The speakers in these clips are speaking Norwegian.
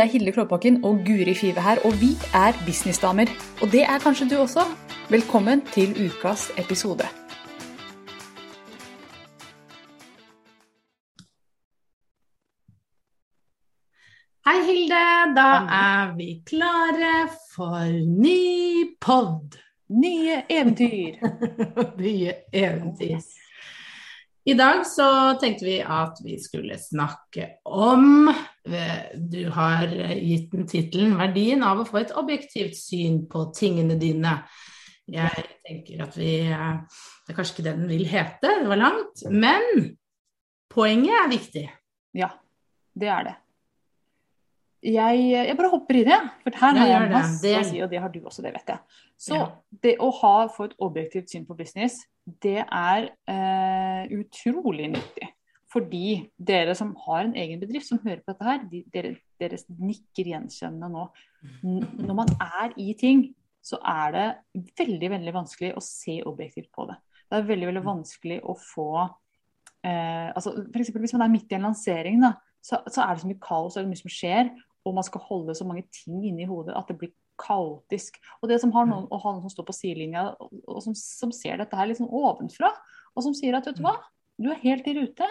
Det er Hilde Klåbakken og Guri Five her, og vi er businessdamer. Og det er kanskje du også. Velkommen til ukas episode. Hei, Hilde. Da er vi klare for ny pod. Nye eventyr. Nye eventyr. I dag så tenkte vi at vi skulle snakke om Du har gitt den tittelen 'Verdien av å få et objektivt syn på tingene dine'. Jeg tenker at vi eh, Det er kanskje ikke det den vil hete, det var langt. Men poenget er viktig. Ja, det er det. Jeg, jeg, bare hopper i det, for her har jeg masse det. å si, og det har du også, det vet jeg. Så ja. det å ha, få et objektivt syn på business, det er eh, utrolig nyttig. Fordi dere som har en egen bedrift, som hører på dette her, de, dere, dere nikker gjenkjennende nå. Når man er i ting, så er det veldig, veldig vanskelig å se objektivt på det. Det er veldig, veldig vanskelig å få eh, altså F.eks. hvis man er midt i en lansering, da, så, så, er det så mye kaos, og mye som skjer og man skal holde så mange ting inni hodet at det blir kaotisk. Og det som har noen, og han som står på sidelinja og som, som, ser dette her litt sånn ovenfra, og som sier at vet du hva, du er helt i rute.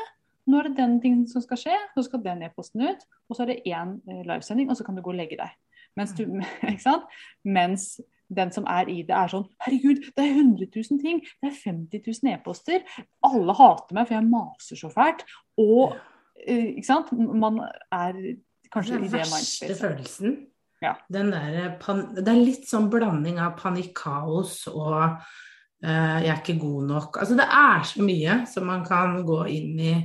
Nå er det den tingen som skal skje, så skal den e-posten ut, og så er det én eh, livesending, og så kan du gå og legge deg. Mens, du, sant? Mens den som er i det, er sånn Herregud, det er 100 000 ting. Det er 50 000 e-poster. Alle hater meg, for jeg maser så fælt. Og eh, ikke sant? Man er Kanskje den verste følelsen. Ja. Den der, det er litt sånn blanding av panikkaos og uh, 'jeg er ikke god nok'. Altså det er så mye som man kan gå inn i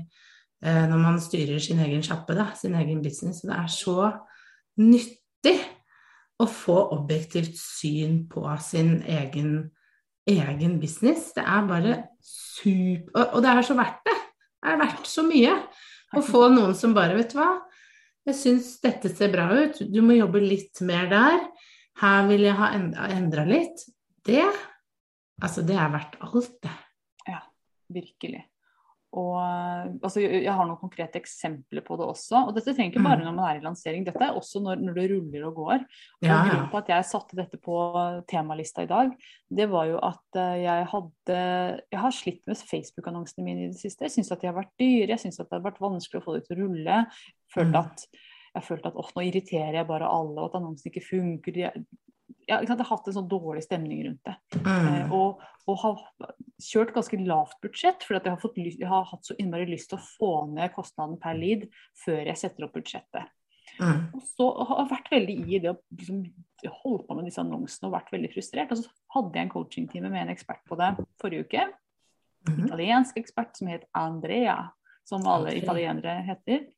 når man styrer sin egen sjappe, sin egen business. Det er så nyttig å få objektivt syn på sin egen, egen business. Det er bare super og det er så verdt det. Det er verdt så mye å få noen som bare Vet du hva, jeg syns dette ser bra ut, du må jobbe litt mer der. Her vil jeg ha endra litt. Det, altså det er verdt alt, det. Ja, virkelig. Og altså, Jeg har noen konkrete eksempler på det også. og Dette trenger ikke bare mm. når man er i lansering, dette er også når, når det ruller og går. Og ja, Grunnen på at jeg satte dette på temalista i dag, det var jo at eh, jeg hadde Jeg har slitt med Facebook-annonsene mine i det siste. Jeg syns at de har vært dyre, jeg syns at det har vært vanskelig å få dem til å rulle. Følt mm. at, jeg følte at nå irriterer jeg bare alle, og at annonsene ikke funker. De, ja, jeg har hatt en sånn dårlig stemning rundt det. Mm. Eh, og, og, har kjørt ganske lavt budsjett, fordi jeg har, fått, jeg har hatt så innmari lyst til å få ned kostnaden per lead før jeg setter opp budsjettet. Mm. Og så har jeg vært veldig i det å liksom, holde på med disse annonsene og vært veldig frustrert. Og så hadde jeg en coachingtime med en ekspert på det forrige uke. Mm. Italiensk ekspert som het Andrea, som alle italienere heter.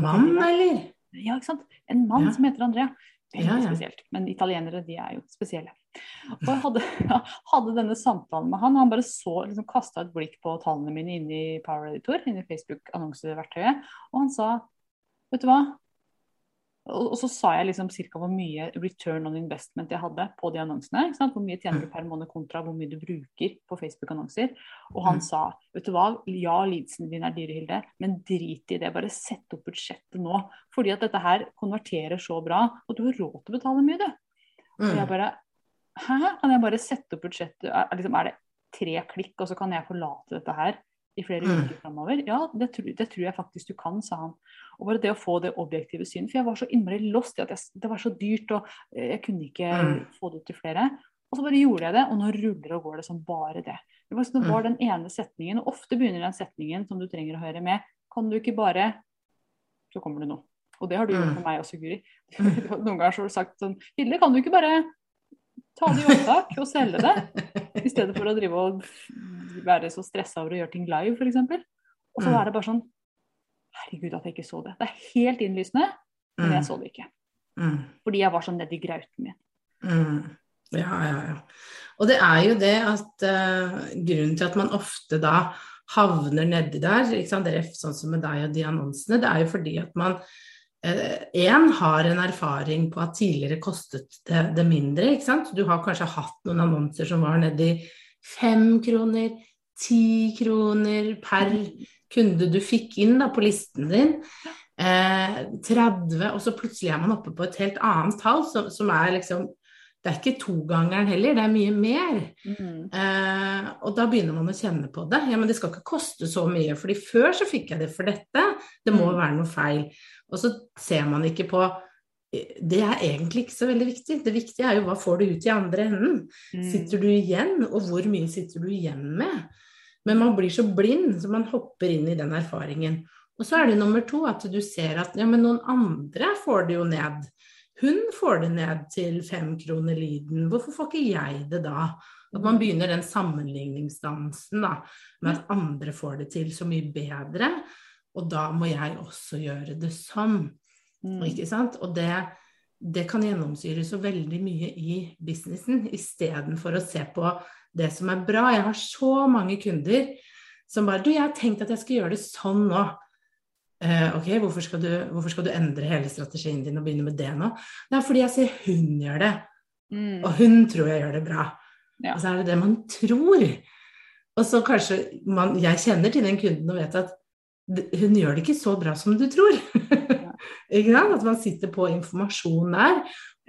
Mann, eller? Ja, ikke sant. En mann ja. som heter Andrea. Veldig ja, ja. spesielt. Men italienere, de er jo spesielle. Og jeg hadde, hadde denne samtalen med han. Han bare så, liksom kasta et blikk på tallene mine inn i Power Editor, inn i Facebook-annonseverktøyet, og han sa Vet du hva, og, så sa jeg liksom ca. hvor mye return on investment jeg hadde på de annonsene. Hvor mye tjener du per måned kontra hvor mye du bruker på Facebook-annonser. Og han mm. sa vet du hva, ja, leadsene dine er dyre, Hilde, men drit i det. Bare sett opp budsjettet nå. Fordi at dette her konverterer så bra, og du har råd til å betale mye, du. Og jeg mm. bare Hæ? Kan jeg bare sette opp budsjettet? Er, liksom, er det tre klikk, og så kan jeg forlate dette her? i flere mm. uker framover. Ja, det tror, det tror, jeg faktisk du kan, sa han. Og bare det å få det objektive syn. For jeg var så innmari lost i at jeg, det var så dyrt, og eh, jeg kunne ikke mm. få det ut til flere. Og så bare gjorde jeg det, og nå ruller og går det som bare det. Det var, det var mm. den ene setningen, og ofte begynner den setningen som du trenger å høre med, kan du ikke bare Så kommer det noe. Og det har du gjort mm. for meg også, Guri. Noen ganger har du sagt sånn Hilde, kan du ikke bare ta det i opptak og selge det? I stedet for å drive og være så stressa over å gjøre ting live, f.eks. Og så mm. er det bare sånn Herregud, at jeg ikke så det. Det er helt innlysende, men jeg mm. så det ikke. Mm. Fordi jeg var sånn nedi grauten min. Mm. Ja, ja, ja. Og det er jo det at uh, grunnen til at man ofte da havner nedi der, ikke sant? Sånn som med deg og de annonsene, det er jo fordi at man Én uh, har en erfaring på at tidligere kostet det, det mindre. ikke sant? Du har kanskje hatt noen annonser som var nedi fem kroner, ti kroner per kunde du fikk inn da, på listen din. eh, 30, og så plutselig er man oppe på et helt annet tall, som, som er liksom det er ikke togangeren heller, det er mye mer. Mm. Eh, og da begynner man å kjenne på det. Ja, men det skal ikke koste så mye, fordi før så fikk jeg det for dette. Det må mm. være noe feil. Og så ser man ikke på det er egentlig ikke så veldig viktig. Det viktige er jo hva får du ut i andre enden. Mm. Sitter du igjen, og hvor mye sitter du igjen med? Men man blir så blind, så man hopper inn i den erfaringen. Og så er det nummer to at du ser at ja, men noen andre får det jo ned. Hun får det ned til fem kroner lyden, hvorfor får ikke jeg det da? At man begynner den sammenligningsdansen da, med at andre får det til så mye bedre, og da må jeg også gjøre det sånn. Mm. Ikke sant? Og det, det kan gjennomsyre så veldig mye i businessen, istedenfor å se på det som er bra. Jeg har så mange kunder som bare Du, jeg har tenkt at jeg skal gjøre det sånn nå. Uh, ok, hvorfor skal, du, hvorfor skal, du, endre hele strategien din og begynne med det nå? Det er fordi jeg sier hun gjør det, mm. og hun tror jeg gjør det bra. Ja. Og så er det det man tror. Og så kanskje man, Jeg kjenner til den kunden og vet at hun gjør det ikke så bra som du tror. ikke sant At man sitter på informasjon der,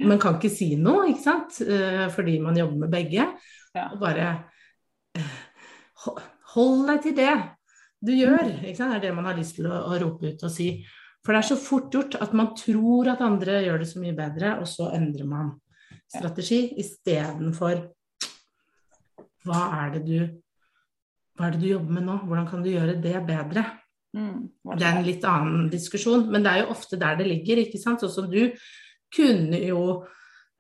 men kan ikke si noe, ikke sant? Eh, fordi man jobber med begge. Ja. Og bare eh, Hold deg til det du gjør. Ikke sant? Det er det man har lyst til å, å rope ut og si. For det er så fort gjort at man tror at andre gjør det så mye bedre, og så endrer man strategi istedenfor hva er det du hva er det du jobber med nå? Hvordan kan du gjøre det bedre? Mm, det er en litt annen diskusjon, men det er jo ofte der det ligger, ikke sant. Sånn som du kunne jo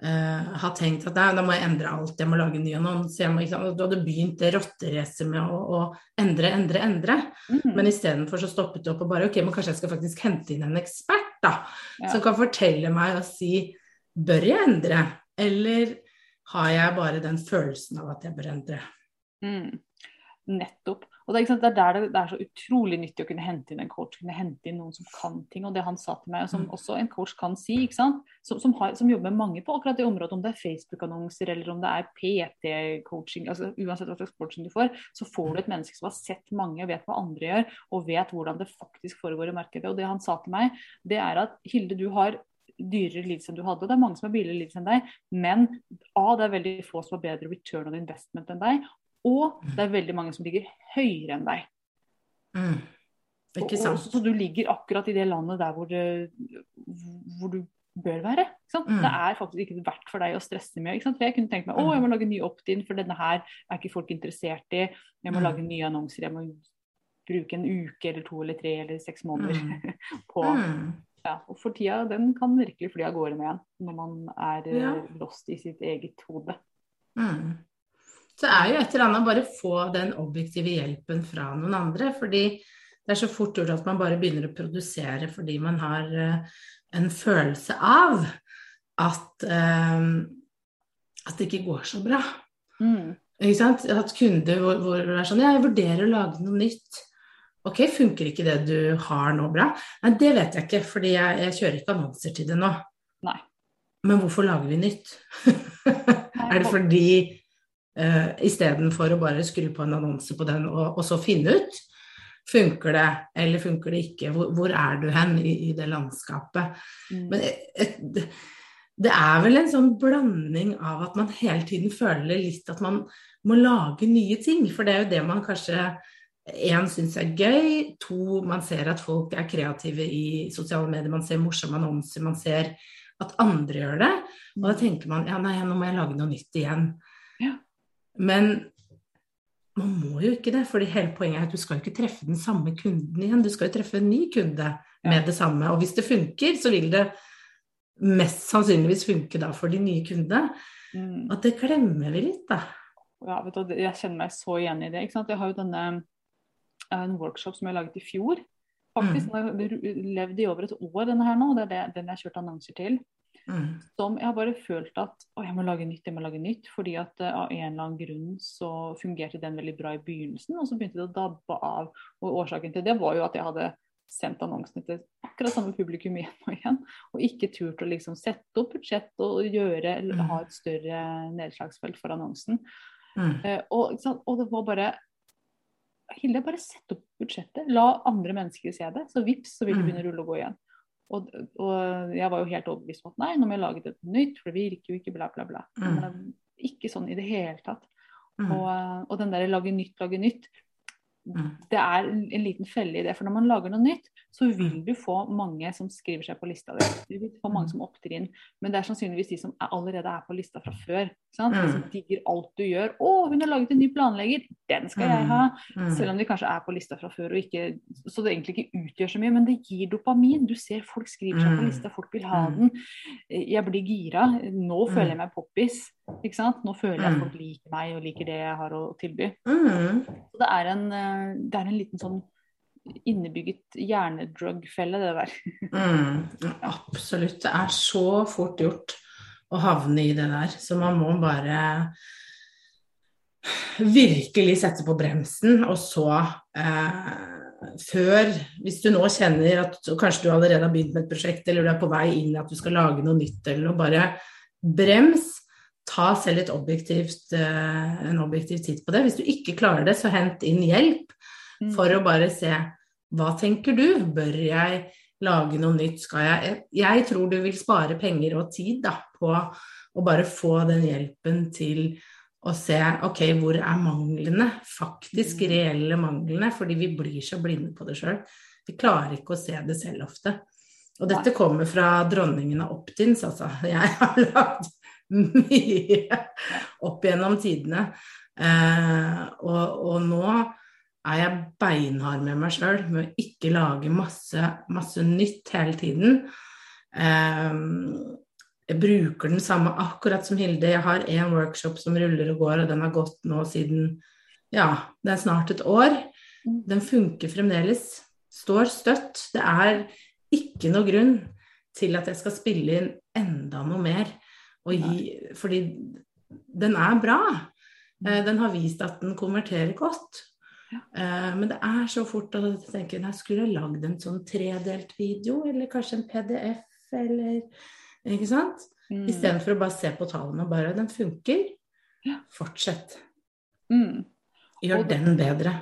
eh, har tenkt at da må jeg endre alt, jeg må lage en ny annonse. Du hadde begynt det rotteracet med å, å, endre, endre, endre. Mm. Men istedenfor så stoppet du opp og bare ok, men kanskje jeg skal faktisk hente inn en ekspert, da. Ja. Som kan fortelle meg og si bør jeg endre, eller har jeg bare den følelsen av at jeg bør endre? Mm. Nettopp. Og det, er, det er der det, det, er så utrolig nyttig å kunne hente inn en coach, kunne hente inn noen som kan ting. Og det han sa til meg, og som mm. også en coach kan si, som, som, har, som, jobber med mange på akkurat det området, om det er Facebook-annonser eller om det er PT-coaching, altså uansett hva slags coaching du får, så får du et menneske som har sett mange, vet hva andre gjør, og vet hvordan det faktisk foregår i markedet. Og det han sa til meg, det er at Hilde, du har dyrere lidelse enn du hadde. Det er mange som har billigere lidelse enn deg, men A, det er veldig få som har bedre return on investment enn deg. Og det er veldig mange som ligger høyere enn deg. Mm. Ikke sant. Og, og, så du ligger akkurat i det landet der hvor, det, hvor du bør være. Mm. Det er faktisk ikke verdt for deg å stresse med. For jeg kunne tenkt meg å, jeg må lage en ny opt-in, for denne her er ikke folk interessert i. Jeg må mm. lage nye annonser. Jeg må bruke en uke eller to eller tre eller seks måneder mm. på mm. ja, Og for tida, den kan virkelig fly av gårde med igjen når man er ja. lost i sitt eget hode. Mm så er jo et eller annet bare få den objektive hjelpen fra noen andre. Fordi det er så fort gjort at man bare begynner å produsere fordi man har uh, en følelse av at, uh, at det ikke går så bra. Mm. Ikke sant? At kunder hvor, hvor det er sånn Ja, jeg vurderer å lage noe nytt. Ok, funker ikke det du har nå bra? Nei, det vet jeg ikke, fordi jeg, jeg kjører ikke annonser til det nå. Nei. Men hvorfor lager vi nytt? er det fordi Uh, Istedenfor å bare skru på en annonse på den og, og, så finne ut funker det eller funker det ikke. Hvor, hvor er du hen i, i det landskapet? Mm. Men et, det er vel en sånn blanding av at man hele tiden føler litt at man må lage nye ting. For det er jo det man kanskje én syns er gøy, to man ser at folk er kreative i sosiale medier, man ser morsomme annonser, man ser at andre gjør det. Og da mm. tenker man ja, nei, nå må jeg lage noe nytt igjen. Ja. Men man må jo ikke det, for hele poenget er at du skal ikke treffe den samme kunden igjen. Du skal jo treffe en ny kunde med det samme. Og hvis det funker, så vil det mest sannsynligvis funke da for de nye kundene. Mm. At det glemmer vi litt, da. Ja, vet du, jeg kjenner meg så igjen i det. ikke sant? Jeg har jo denne en workshop som jeg laget i fjor. Faktisk, mm. Levd i over et år, denne her nå. Det er det, den jeg har kjørt annonser til. Mm. Som jeg har bare følt at å, jeg må lage nytt, jeg må lage nytt. Fordi at uh, av en eller annen grunn så fungerte den veldig bra i begynnelsen, og så begynte det å dabbe av. Og årsaken til det var jo at jeg hadde sendt annonsene til akkurat samme publikum igjen og igjen. Og ikke turt å liksom sette opp budsjett og gjøre, eller mm. ha et større nedslagsfelt for annonsen. Mm. Uh, og, og, det var bare Hilde, bare sett opp budsjettet. La andre mennesker se det. Så vips, så vil det mm. begynne å rulle og gå igjen. Og, og, jeg var jo helt overbevist om at nei, nå må jeg lage det nytt, for det virker jo ikke, bla, bla, bla. Mm. Men ikke sånn i det hele tatt. Mm. Og, og, den der lage nytt, lage nytt, mm. det er en liten felle i det. For når man lager noe nytt, så vil mm. du få mange som skriver seg på lista di. Du vil få mange mm. som opptrer inn. Men det er sannsynligvis de som allerede er på lista fra før. Sant? De som digger alt du gjør. 'Å, hun har laget en ny planlegger! Den skal jeg ha!' Selv om de kanskje er på lista fra før, og ikke, så det egentlig ikke utgjør så mye. Men det gir dopamin. Du ser folk skriver seg på lista, folk vil ha den. Jeg blir gira. Nå føler jeg meg poppis. Ikke sant? Nå føler jeg at folk liker meg og liker det jeg har å tilby. Så det er en, eh, det er en liten sånn innebygget hjernedrug-felle, det der. mm, absolutt. Det er så fort gjort å havne i det der. Så man må bare virkelig sette på bremsen, og så eh, før Hvis du nå kjenner at kanskje du allerede har begynt med et prosjekt, eller du er på vei inn i at du skal lage noe nytt, eller noe, bare brems. Ta selv objektivt, eh, en objektiv titt på det. Hvis du ikke klarer det, så hent inn hjelp. For å bare se hva tenker du? Bør jeg lage noe nytt? Skal jeg Jeg tror du vil spare penger og tid da, på å bare få den hjelpen til å se ok, hvor er manglene? Faktisk mm. reelle manglene, fordi vi blir så blinde på det sjøl. Vi klarer ikke å se det selv ofte. Og dette kommer fra dronningen av Optins, altså. Jeg har lagd mye opp gjennom tidene. Eh, og, og nå er jeg beinhard med meg sjøl med å ikke lage masse, masse nytt hele tiden. Um, jeg bruker den samme akkurat som Hilde. Jeg har én workshop som ruller og går, og den har gått nå siden ja, det er snart et år. Den funker fremdeles. Står støtt. Det er ikke noe grunn til at jeg skal spille inn enda noe mer. Gi, fordi den er bra. Eh, den har vist at den konverterer godt. Uh, men det er så fort at jeg tenker jeg skulle ha lagd en sånn tredelt video, eller kanskje en PDF, eller Ikke sant? Mm. Istedenfor å bare se på tallene og bare Den funker. Ja. Fortsett. Mm. Gjør det, den bedre.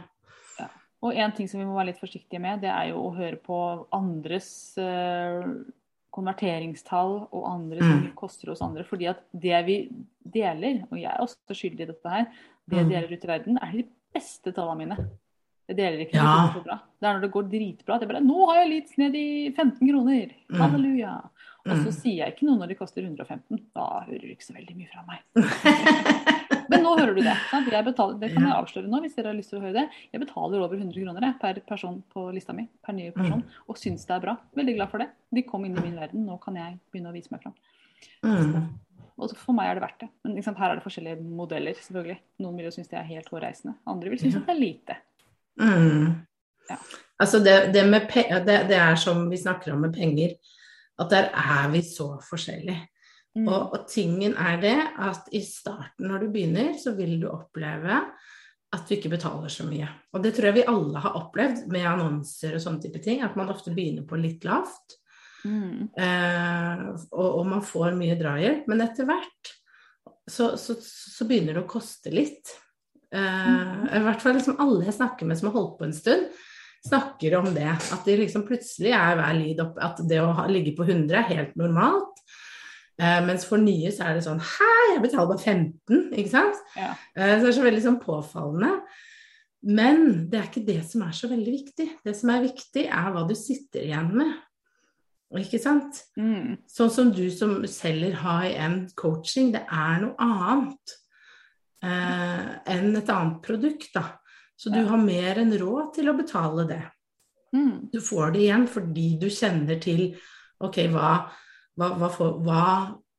Ja. Og en ting som vi må være litt forsiktige med, det er jo å høre på andres uh, konverteringstall og andre som mm. koster hos andre. fordi at det vi deler, og jeg er også skyldig i dette her, det jeg mm. deler ut i verden, er de beste tallene mine. Jeg deler ikke ja. det så bra. Det er når det går dritbra. Det er bare 'Nå har jeg litt ned i 15 kroner'. Mm. Halleluja. Og så mm. sier jeg ikke noe når de koster 115. Da hører du ikke så veldig mye fra meg. Men nå hører du det. Betaler, det kan jeg avsløre nå hvis dere har lyst til å høre det. Jeg betaler over 100 kroner per person på lista mi, per nye person, mm. og syns det er bra. Veldig glad for det. De kom inn i min verden. Nå kan jeg begynne å vise meg fram. Mm. Og for meg er det verdt det. Men liksom, her er det forskjellige modeller, selvfølgelig. Noen vil jo synes det er helt hårreisende. Andre vil synes at det er lite. Mm. Ja. Altså det, det, det, det, er som vi snakker om med penger, at der er vi så forskjellige. Mm. Og, og, tingen er det at i starten når du begynner, så vil du oppleve at du ikke betaler så mye. Og det tror jeg vi alle har opplevd med annonser og sånne type ting, at man ofte begynner på litt lavt. Mm. Eh, og, og, man får mye drahjelp. Men etter hvert så, så, så, begynner det å koste litt. Eh, mm. I hvert fall liksom alle jeg snakker med som har holdt på en stund, snakker om det. At de liksom plutselig er hver lyd opp At det å ha, ligge på 100 er helt normalt. Eh, mens for nye så er det sånn Hæ, jeg betaler bare 15, ikke sant? Ja. Eh, så det er så veldig sånn påfallende. Men det er ikke det som er så veldig viktig. Det som er viktig, er hva du sitter igjen med. Ikke sant? Mm. Sånn som du som selger high end coaching, det er noe annet eh, enn et annet produkt, da. Så du har mer enn råd til å betale det. Mm. Du får det igjen fordi du kjenner til ok, hva, hva, hva, for, hva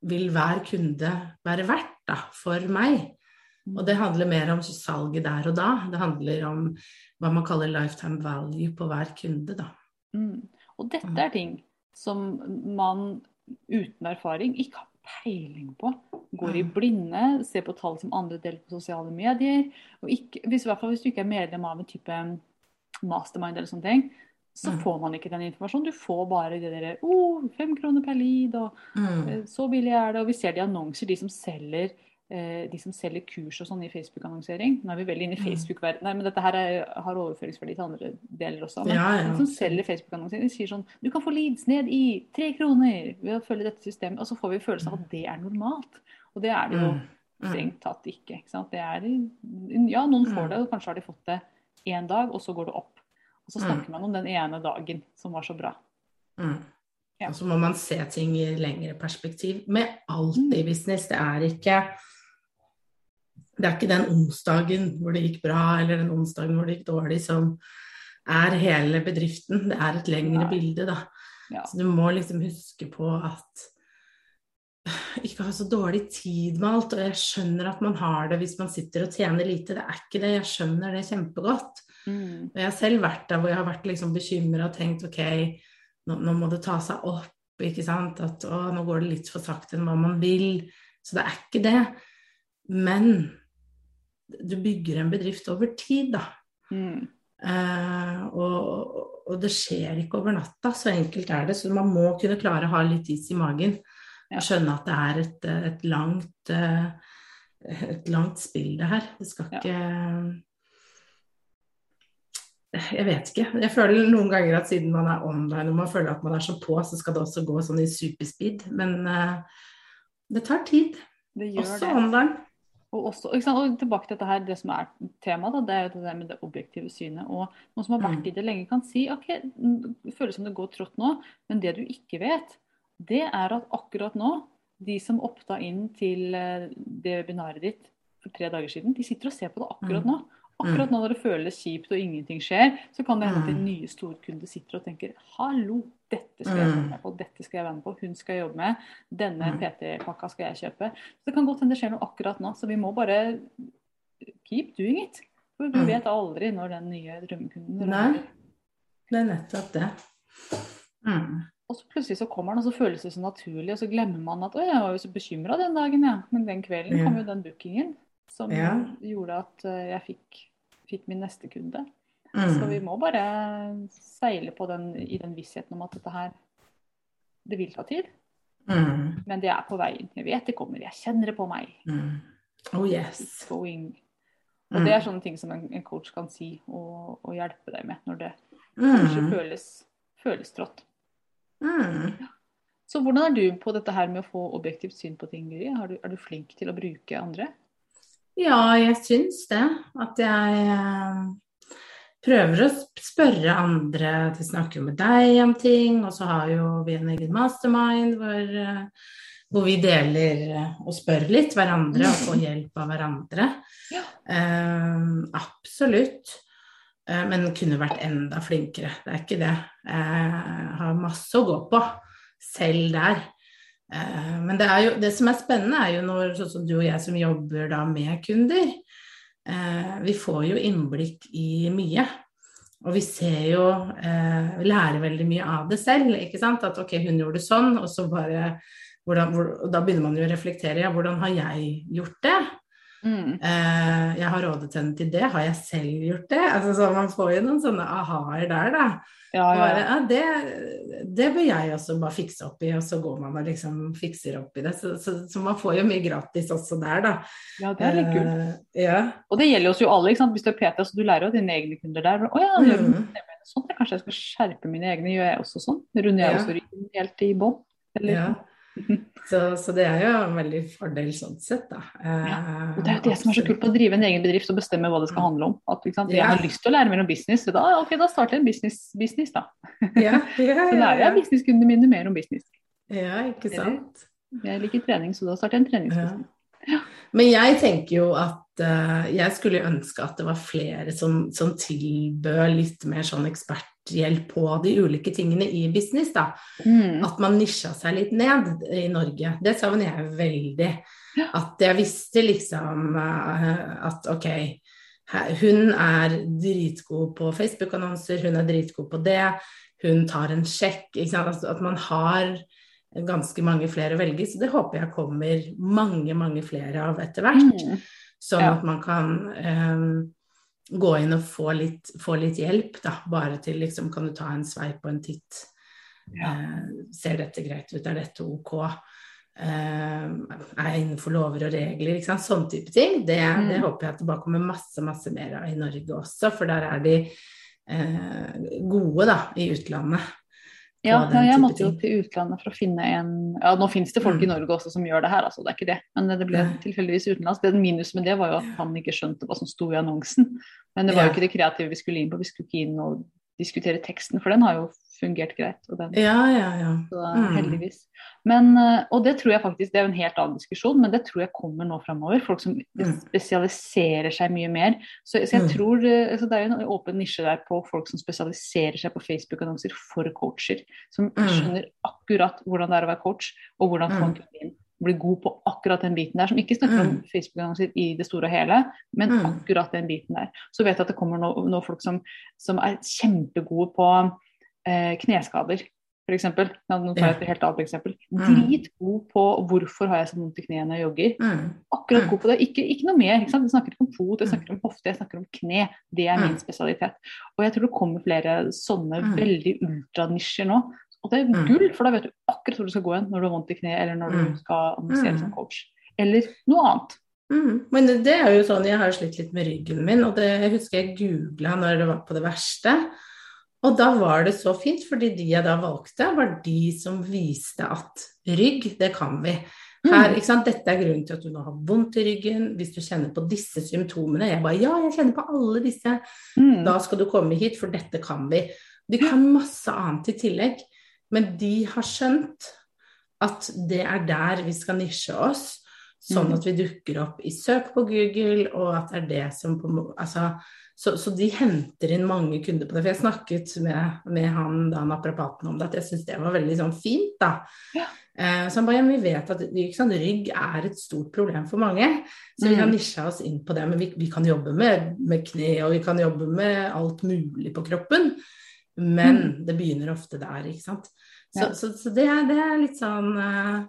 vil hver kunde være verdt da, for meg? Og det handler mer om salget der og da. Det handler om hva man kaller lifetime value på hver kunde, da. Mm. Og dette er ting som man uten erfaring ikke har peiling på. Går i blinde, ser på tall som andre deler på sosiale medier. og ikke, hvis, I hvert fall hvis du ikke er medlem av en type mastermind eller sånne ting, så mm. får man ikke den informasjonen. Du får bare det derre oh, fem kroner per lead, og mm. Eh, så billig er det. Og vi ser de annonser, de som selger de som selger kurs og sånn i Facebook-annonsering. Nå er vi veldig inne i mm. Facebook-verdenen, men dette her er, har overføringsverdi til andre deler også. Men ja, ja. de som selger Facebook-annonsering, sier sånn Du kan få leads ned i tre kroner ved å følge dette systemet. Og så får vi følelsen av at det er normalt. Og det er det jo mm. Mm. strengt tatt ikke. ikke det er, ja, noen får det, og kanskje har de fått det én dag, og så går det opp. Og så snakker man om den ene dagen som var så bra. Mm. Ja. Og så må man se ting i lengre perspektiv. Med alt i business. Det er ikke det er ikke den onsdagen hvor det gikk bra, eller den onsdagen hvor det gikk dårlig, som er hele bedriften. Det er et lengre ja. bilde, da. Ja. Så du må liksom huske på at ikke ha så dårlig tid med alt. Og jeg skjønner at man har det hvis man sitter og tjener lite. Det er ikke det. Jeg skjønner det kjempegodt. Mm. Og jeg har selv vært der hvor jeg har vært liksom bekymra og tenkt ok, nå, nå, må det ta seg opp. ikke sant, At å, nå går det litt for sakte enn hva man vil. Så det er ikke det. Men du bygger en bedrift over tid, da. Mm. Uh, og, og, det skjer ikke over natta, så enkelt er det. Så man må kunne klare å ha litt is i magen. Og skjønne at det er et, et langt uh, et langt spill, det her. Det skal ikke Jeg vet ikke. Jeg føler noen ganger at siden man er online og man føler at man er så på, så skal det også gå sånn i superspeed. Men uh, det tar tid. Det også det. online. Og, også, og, tilbake til dette her, det som er temaet, det er det med det objektive synet. Og noen som har vært mm. i det lenge, kan si ok, det føles som det går trått nå, men det du ikke vet, det er at akkurat nå, de som opta inn til eh, det webinaret ditt for tre dager siden, de sitter og ser på det akkurat mm. nå. Akkurat nå når det føles kjipt og ingenting skjer, så kan det hende at en mm. nye storkunde sitter og tenker hallo, dette skal jeg være med på, dette skal jeg være med på, hun skal jeg jobbe med, denne mm. PT-pakka skal jeg kjøpe. Så det kan godt hende det skjer noe akkurat nå, så vi må bare keep doing it. For mm. vet aldri når den nye drømmekunden Nei, det er nettopp det. Mm. Og så plutselig så kommer den, og så føles det så naturlig, og så glemmer man at å, jeg var jo så bekymra den dagen, ja. Men den kvelden ja. kom jo den bookingen som ja. gjorde at eh, jeg fikk, fikk min neste kunde. Mm. Så vi må bare seile på den, i den vissheten om at dette her Det vil ta tid. Mm. Men det er på veien. Jeg vet det kommer. Jeg kjenner det på meg. Mm. Oh yes. Og det er mm. sånne ting som en, en coach kan si og, og, hjelpe deg med når det kanskje mm. føles, føles trått. Mm. Så hvordan er du på dette her med å få objektivt syn på ting, Guri? Er, er du flink til å bruke andre? Ja, jeg syns det. At jeg eh, prøver å spørre andre til å snakke med deg om ting. Og så har jo vi en egen mastermind hvor, eh, hvor vi deler eh, og spør litt hverandre og får hjelp av hverandre. Ja. Uh, absolutt. Uh, men kunne vært enda flinkere. Det er ikke det. Jeg har masse å gå på selv der. Eh, men det, jo, det, som er spennende, er jo når sånn som du og jeg som jobber da med kunder, eh, vi får jo innblikk i mye. Og vi ser jo eh, Vi lærer veldig mye av det selv. ikke sant? At ok, hun gjorde det sånn, og så bare hvordan, hvor, og Da begynner man jo å reflektere. Ja, hvordan har jeg gjort det? Mm. Eh, jeg har rådet henne til det. Har jeg selv gjort det? Altså, så man får jo noen sånne aha-er der, da. Ja, ja. Bare, ja det, det, bør jeg også bare fikse opp i, og så går man og liksom fikser opp i det. Så, så, så man får jo mye gratis også der, da. Ja, det er litt kult. Uh, ja. Og det gjelder oss jo alle. ikke sant? Hvis du er PT, så du lærer jo dine egne kunder der. Å ja, mm. sånn. Kanskje jeg skal skjerpe mine egne. Gjør jeg også sånn? Runder jeg også ryggen helt i bånn? Ja. Så, så, det er jo en veldig fordel sånn sett, da. Ja, og det er jo det som er så kult med å drive en egen bedrift og bestemme hva det skal handle om. At sant, jeg har lyst til å lære mer om business, så da, okay, da starter jeg en business, business da. Ja, ja, så lærer jeg businesskundene mine mer om business. Ja, ikke sant. Jeg liker trening, så da starter jeg en treningsbusiness. Ja. Men jeg tenker jo at uh, jeg skulle ønske at det var flere som, som tilbød litt mer sånn ekspert hjelp på de ulike tingene i business. da. Mm. At man nisja seg litt ned i Norge. Det savner jeg veldig. Ja. At jeg visste liksom uh, at ok, hun er dritgod på Facebook-annonser, hun er dritgod på det, hun tar en sjekk. Altså, at man har ganske mange flere å velge. Så det håper jeg kommer mange, mange flere av etter hvert. Mm. Sånn ja. at man kan um, gå inn og få litt, få litt, hjelp, da. Bare til liksom Kan du ta en sveip og en titt? Ja. Eh, ser dette greit ut? Er dette ok? er jeg innenfor lover og regler, ikke sant? sånn type ting. Det, mm. det, håper jeg at det bare kommer masse, masse mer av i Norge også, for der er de eh, gode, da, i utlandet. Ja, ja, jeg måtte jo til utlandet for å finne en Ja, nå finnes det folk mm. i Norge også som gjør det her, altså, det er ikke det. Men det ble tilfeldigvis utenlands. Det minus med det var jo at han ikke skjønte hva som sto i annonsen. Men det var jo ikke det kreative vi skulle inn på, vi skulle ikke inn og diskutere teksten, for den har jo fungert greit. Den, ja, ja, ja. Så, mm. Heldigvis. Men, eh, og det tror jeg faktisk, det er jo en helt annen diskusjon, men det tror jeg kommer nå framover. Folk som mm. spesialiserer seg mye mer. Så, så jeg mm. tror, eh, så Det er jo en åpen nisje der på folk som spesialiserer seg på Facebook-annonser for coacher. Som skjønner akkurat hvordan det er å være coach, og hvordan få en kunde inn bli god på akkurat den biten der. Som ikke snakker om Facebook-annonser i det store og hele, men akkurat den biten der. Så vet jeg at det kommer nå folk som, som er kjempegode på eh, kneskader, f.eks. Nå tar jeg et helt annet eksempel. Mm. Dritgod på hvorfor har jeg så vondt i kneet når jeg jogger. Mm. Akkurat mm. god på det. Ikke, ikke noe mer. Ikke? Jeg snakker ikke om fot, jeg snakker om hofte, jeg snakker om kne. Det er min spesialitet. Og jeg tror det kommer flere sånne veldig ultranisjer nå. Og det er gull, for da vet du akkurat hvor du skal gå igjen når du har vondt i kneet, eller når du skal annonsere som coach. Eller noe annet. Mm. Men det er jo sånn, jeg har slitt litt med ryggen min, og det jeg husker jeg googla når det var på det verste. Og da var det så fint, fordi de jeg da valgte, var de som viste at rygg, det kan vi. Her, ikke sant? Dette er grunnen til at du nå har vondt i ryggen. Hvis du kjenner på disse symptomene Jeg bare ja, jeg kjenner på alle disse. Mm. Da skal du komme hit, for dette kan vi. De kan masse annet i tillegg, men de har skjønt at det er der vi skal nisje oss, sånn mm. at vi dukker opp i søk på Google, og at det er det som på Altså så, så, de henter inn mange kunder på det. For jeg snakket med, med han da naprapaten om det, at jeg syns det var veldig sånn fint, da. Ja. Eh, så han bare, ja, vi vet at sant, rygg er et stort problem for mange, så vi har mm. nisja oss inn på det. Men vi, vi kan jobbe med, med, kne, og vi kan jobbe med alt mulig på kroppen. Men mm. det begynner ofte der, ikke sant. Så, ja. så, så det, er, det, er, litt sånn uh,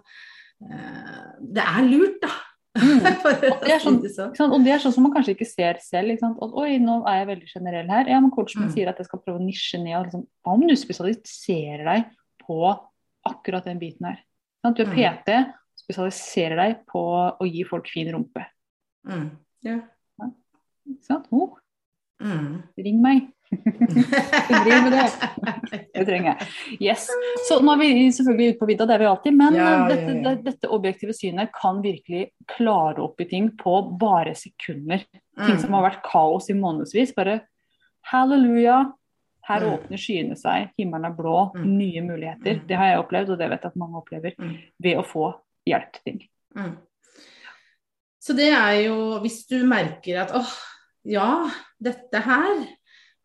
Det er lurt, da. Mm. og, det sånn, sånn, og, det er sånn, som man kanskje ikke ser selv. Ikke at, Oi, nå er jeg veldig generell her. Ja, men Coachen mm. sier at jeg skal prøve å nisje ned. Liksom, hva om du spesialiserer deg på akkurat den biten her? Sånn, du er mm. PT, spesialiserer deg på å gi folk fin rumpe. Mm. Yeah. Ja. Ikke sant? Oh. Mm. Ring meg. Driver med det. Det trenger jeg. Yes. Så nå er vi selvfølgelig ute på vidda, det er vi alltid. Men ja, dette, ja, ja. dette, objektive synet kan virkelig klare opp i ting på bare sekunder. Ting mm. som har vært kaos i månedsvis. Bare halleluja, her mm. åpner skyene seg, himmelen er blå, mm. nye muligheter. Mm. Det har jeg opplevd, og det vet jeg at mange opplever, mm. ved å få hjelp til ting. Mm. Så det er jo Hvis du merker at åh, ja, dette her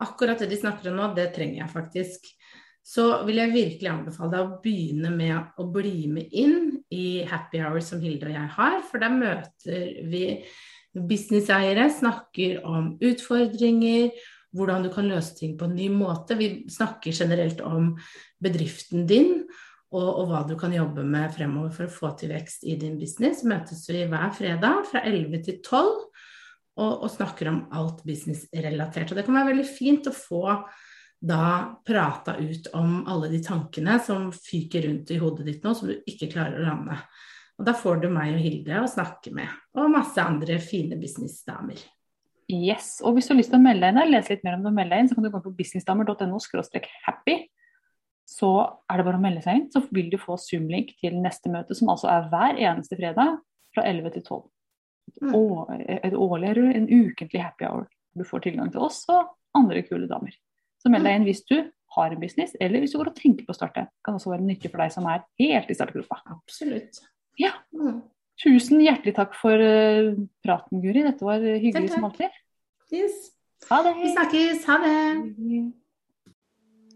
akkurat det de snakker om nå, det trenger jeg faktisk. Så vil jeg virkelig anbefale deg å begynne med å bli med inn i happy hour som Hilde og jeg har, for der møter vi businesseiere, snakker om utfordringer, hvordan du kan løse ting på en ny måte. Vi snakker generelt om bedriften din og, og, hva du kan jobbe med fremover for å få til vekst i din business. Møtes vi hver fredag fra 11 til 12 og, og snakker om alt businessrelatert. Og det kan være veldig fint å få da prata ut om alle de tankene som fyker rundt i hodet ditt nå, som du ikke klarer å lande. Og da får du meg og Hilde å snakke med, og masse andre fine businessdamer. Yes, og hvis du har lyst til å melde deg inn, lese litt mer om det og melde deg inn, så kan du gå på businessdamer.no happy. Så er det bare å melde seg inn, så vil du få Zoom-link til neste møte, som altså er hver eneste fredag fra 11 til 12. Mm. et årlig eller en ukentlig happy hour. Du får tilgang til oss og andre kule damer. Så meld deg inn hvis du har en business, eller hvis du går og tenker på å starte. Det kan også være nyttig for deg som er helt i startgruppa. Absolutt. Ja. Mm. Tusen hjertelig takk for uh, praten, Guri. Dette var hyggelig som alltid. Yes. Ha det. Vi snakkes. Ha det.